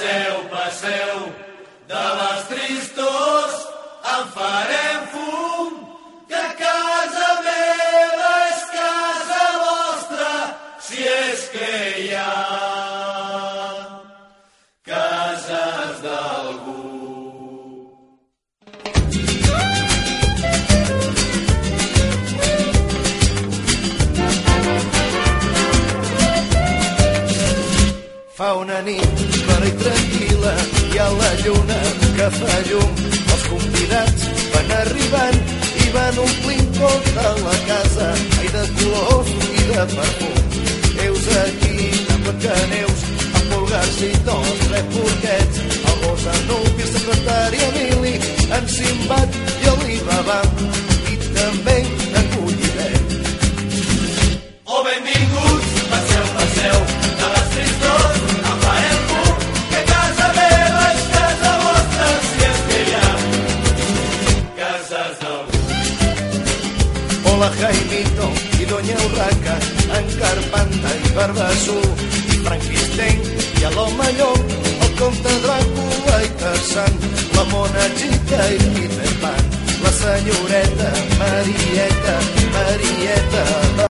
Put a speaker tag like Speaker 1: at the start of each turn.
Speaker 1: Passeu, passeu, de les tristors en farem fum, que casa meva és casa vostra, si és que hi ha cases d'algú.
Speaker 2: Fa una nit clara i tranquil·la, hi ha la lluna que fa llum. Els convidats van arribant i van omplint tota la casa, ai de colors i de perfum. Heus aquí, amb que neus, amb pulgars i tots, tres porquets, el gos Anubi, el secretari Emili, en Simbat Hola Jaimito i Doña Urraca, en Carpanta i Barbassú, Franquistenc i a l'home llop, el comte Dràcula i Tarzan, la mona Chica i Peter Pan, la senyoreta Marieta